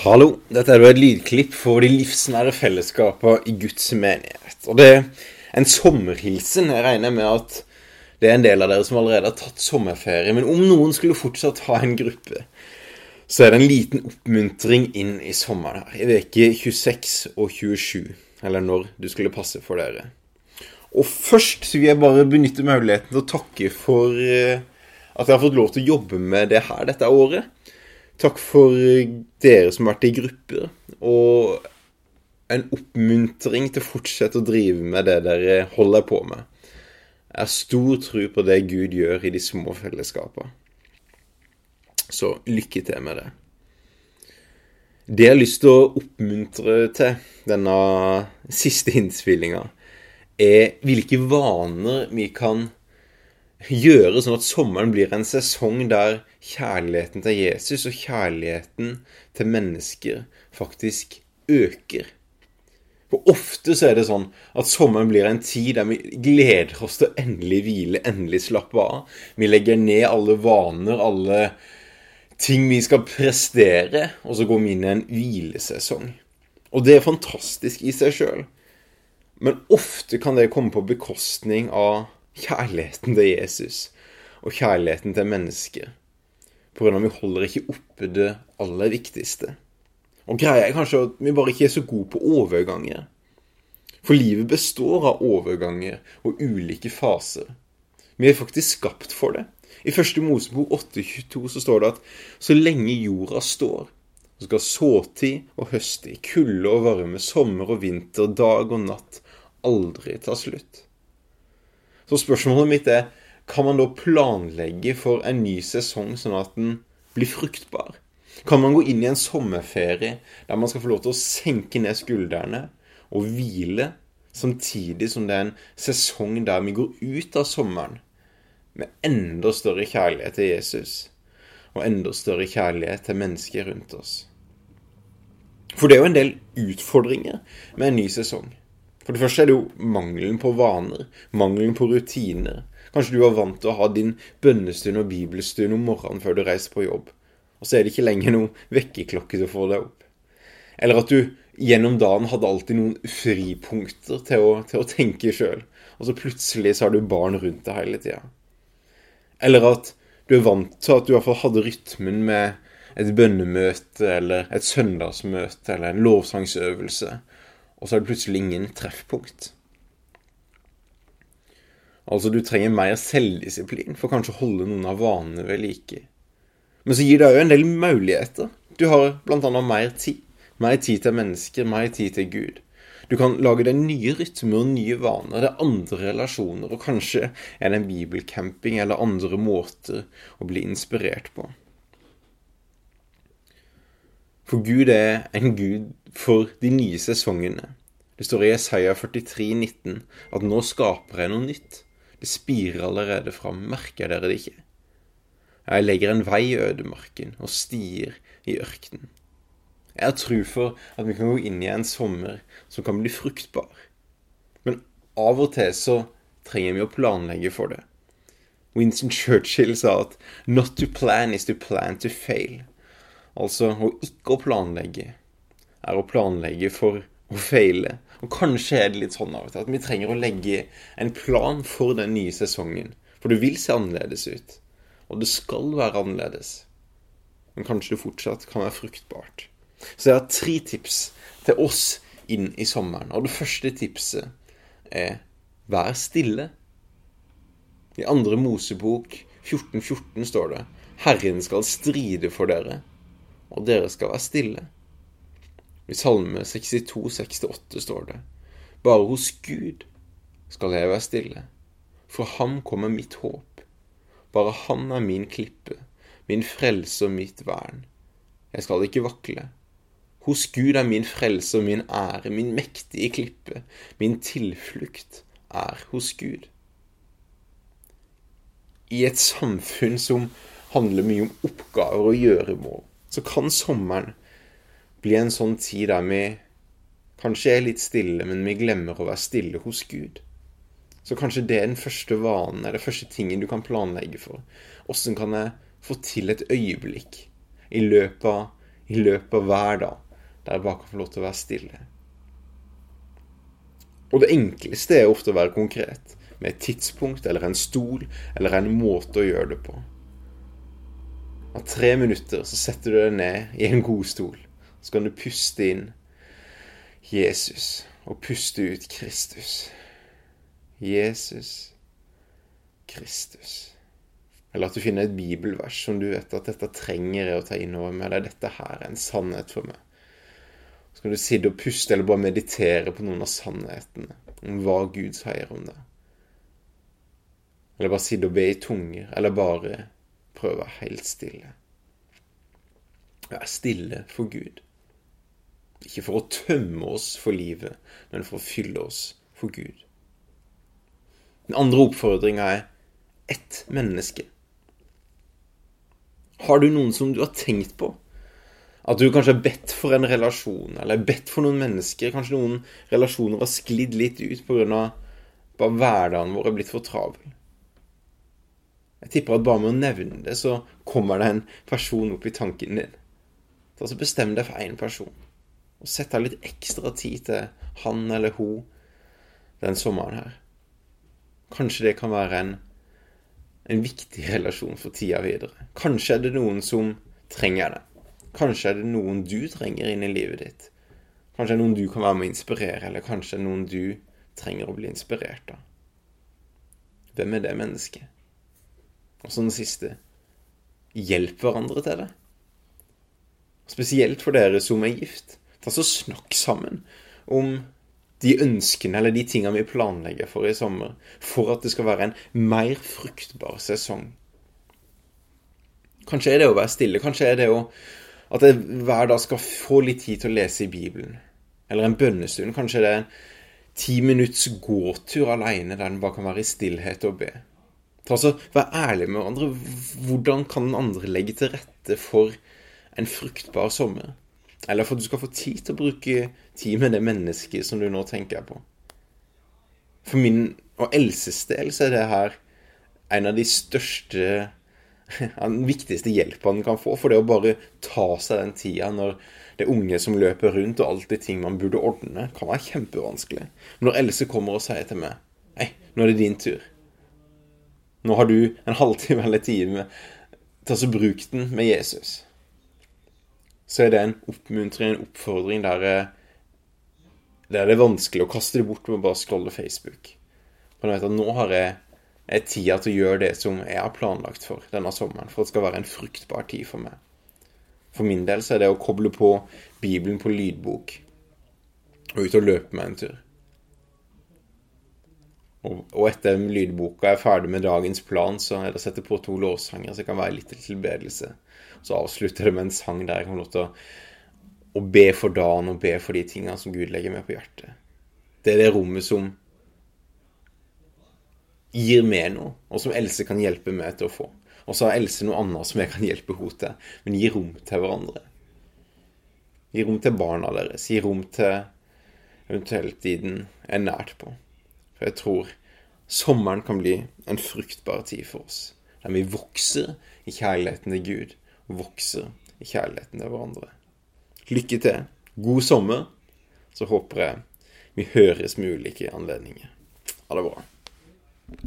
Hallo, dette er jo et lydklipp for de livsnære fellesskapene i Guds menighet. Og det er en sommerhilsen. Jeg regner med at det er en del av dere som allerede har tatt sommerferie. Men om noen skulle fortsatt ha en gruppe, så er det en liten oppmuntring inn i sommeren her. I uke 26 og 27, eller når du skulle passe for dere. Og først så vil jeg bare benytte muligheten til å takke for eh, at jeg har fått lov til å jobbe med det her dette året. Takk for dere som har vært i grupper, og en oppmuntring til å fortsette å drive med det dere holder på med. Jeg har stor tro på det Gud gjør i de små fellesskapene. Så lykke til med det. Det jeg har lyst til å oppmuntre til denne siste innspillinga, er hvilke vaner vi kan gjøre sånn at sommeren blir en sesong der kjærligheten til Jesus og kjærligheten til mennesker faktisk øker. For ofte så er det sånn at sommeren blir en tid der vi gleder oss til å endelig hvile, endelig slappe av. Vi legger ned alle vaner, alle ting vi skal prestere, og så går vi inn i en hvilesesong. Og det er fantastisk i seg sjøl. Men ofte kan det komme på bekostning av kjærligheten til Jesus og kjærligheten til mennesker. På grunn av at vi holder ikke oppe det aller viktigste. Og greia er kanskje at vi bare ikke er så gode på overganger. For livet består av overganger og ulike faser. Vi er faktisk skapt for det. I første Mosebok 8,22 så står det at så lenge jorda står, så skal såtid og høsttid, kulde og varme, sommer og vinter, dag og natt aldri ta slutt. Så spørsmålet mitt er kan man da planlegge for en ny sesong sånn at den blir fruktbar? Kan man gå inn i en sommerferie der man skal få lov til å senke ned skuldrene og hvile, samtidig som det er en sesong der vi går ut av sommeren med enda større kjærlighet til Jesus og enda større kjærlighet til mennesker rundt oss? For det er jo en del utfordringer med en ny sesong. For det første er det jo mangelen på vaner, mangelen på rutiner. Kanskje du var vant til å ha din bønnestund og bibelstund om morgenen før du reiser på jobb, og så er det ikke lenger noen vekkerklokke til å få deg opp. Eller at du gjennom dagen hadde alltid noen fripunkter til å, til å tenke sjøl, og så plutselig så har du barn rundt deg hele tida. Eller at du er vant til at du i hadde rytmen med et bønnemøte eller et søndagsmøte eller en lovsangsøvelse, og så er det plutselig ingen treffpunkt. Altså, du trenger mer selvdisiplin for kanskje å holde noen av vanene ved like. Men så gir det òg en del muligheter. Du har bl.a. mer tid. Mer tid til mennesker, mer tid til Gud. Du kan lage deg nye rytmer og nye vaner. Det er andre relasjoner, og kanskje er det en bibelcamping eller andre måter å bli inspirert på. For Gud er en Gud for de nye sesongene. Det står i Jesaja 43, 19 at nå skaper jeg noe nytt. Det spirer allerede fram. Merker dere det ikke? Jeg legger en vei i ødemarken og stier i ørkenen. Jeg har tro for at vi kan gå inn i en sommer som kan bli fruktbar. Men av og til så trenger vi å planlegge for det. Winston Churchill sa at 'not to plan is to plan to fail'. Altså å ikke å planlegge er å planlegge for å feile. Og kanskje er det litt sånn av og til at vi trenger å legge en plan for den nye sesongen. For det vil se annerledes ut. Og det skal være annerledes. Men kanskje det fortsatt kan være fruktbart. Så jeg har tre tips til oss inn i sommeren. Og det første tipset er vær stille. I andre Mosebok 14.14 14 står det Herren skal stride for dere, og dere skal være stille. I Salme 62, 68 står det Bare hos Gud skal jeg være stille. Fra ham kommer mitt håp. Bare han er min klippe, min frelse og mitt vern. Jeg skal ikke vakle. Hos Gud er min frelse og min ære, min mektige klippe, min tilflukt er hos Gud. I et samfunn som handler mye om oppgaver og gjøremål, så kan sommeren bli en sånn tid der vi kanskje er litt stille, men vi glemmer å være stille hos Gud. Så kanskje det er den første vanen, eller første tingen du kan planlegge for. Åssen kan jeg få til et øyeblikk i løpet av i løpet av hver dag, der jeg bare kan få lov til å være stille. Og det enkleste er ofte å være konkret, med et tidspunkt eller en stol eller en måte å gjøre det på. Av tre minutter så setter du deg ned i en god stol. Så kan du puste inn Jesus og puste ut Kristus. Jesus, Kristus. Eller at du finner et bibelvers som du vet at dette trenger jeg å ta inn over meg, eller dette her er en sannhet for meg. Så kan du sitte og puste eller bare meditere på noen av sannhetene om hva Gud sier om det. Eller bare sitte og be i tunger, eller bare prøve å være helt stille. Være stille for Gud. Ikke for å tømme oss for livet, men for å fylle oss for Gud. Den andre oppfordringa er ett menneske. Har du noen som du har tenkt på? At du kanskje har bedt for en relasjon, eller bedt for noen mennesker. Kanskje noen relasjoner har sklidd litt ut pga. bare hverdagen vår er blitt for travel. Jeg tipper at bare med å nevne det, så kommer det en person opp i tanken din. Så bestem deg for én person, og sett av litt ekstra tid til han eller hun den sommeren her. Kanskje det kan være en, en viktig relasjon for tida videre. Kanskje er det noen som trenger det. Kanskje er det noen du trenger inn i livet ditt. Kanskje er det noen du kan være med å inspirere, eller kanskje er det noen du trenger å bli inspirert av. Hvem er det mennesket? Og så den siste hjelp hverandre til det. Spesielt for dere som er gift. Ta så Snakk sammen om de ønskene eller de tingene vi planlegger for i sommer, for at det skal være en mer fruktbar sesong. Kanskje er det å være stille. Kanskje er det å, at jeg hver dag skal få litt tid til å lese i Bibelen. Eller en bønnestund. Kanskje det er en ti minutts gåtur alene der den bare kan være i stillhet og be. Ta så, Vær ærlig med hverandre. Hvordan kan den andre legge til rette for en fruktbar sommer? Eller for at du skal få tid til å bruke tid med det mennesket som du nå tenker på. For min og Elses del så er det her en av de største Den viktigste hjelpa en kan få. For det å bare ta seg den tida når det er unge som løper rundt, og alltid ting man burde ordne, kan være kjempevanskelig. Men når Else kommer og sier til meg Hei, nå er det din tur. Nå har du en halvtime eller time til å bruke den med Jesus. Så er det en oppmuntring, en oppfordring der, der det er vanskelig å kaste det bort med å bare scrolle Facebook. For vet at nå har jeg, jeg tida til å gjøre det som jeg har planlagt for denne sommeren, for at det skal være en fruktbar tid for meg. For min del så er det å koble på Bibelen på lydbok og ut og løpe meg en tur. Og, etter lydboka er ferdig med dagens plan, så er det å på to låssanger, så det kan være litt til tilbedelse. Så avslutter det med en sang der jeg kan få lov til å, be for dagen og be for de tingene som Gud legger meg på hjertet. Det er det rommet som gir meg noe, og som Else kan hjelpe meg til å få. Og så har Else noe annet som jeg kan hjelpe henne til. Men gi rom til hverandre. Gi rom til barna deres. Gi rom til eventuelt de den er nært på. For jeg tror sommeren kan bli en fruktbar tid for oss. Der vi vokser i kjærligheten til Gud, og vokser i kjærligheten til hverandre. Lykke til. God sommer. Så håper jeg vi høres med ulike anledninger. Ha det bra.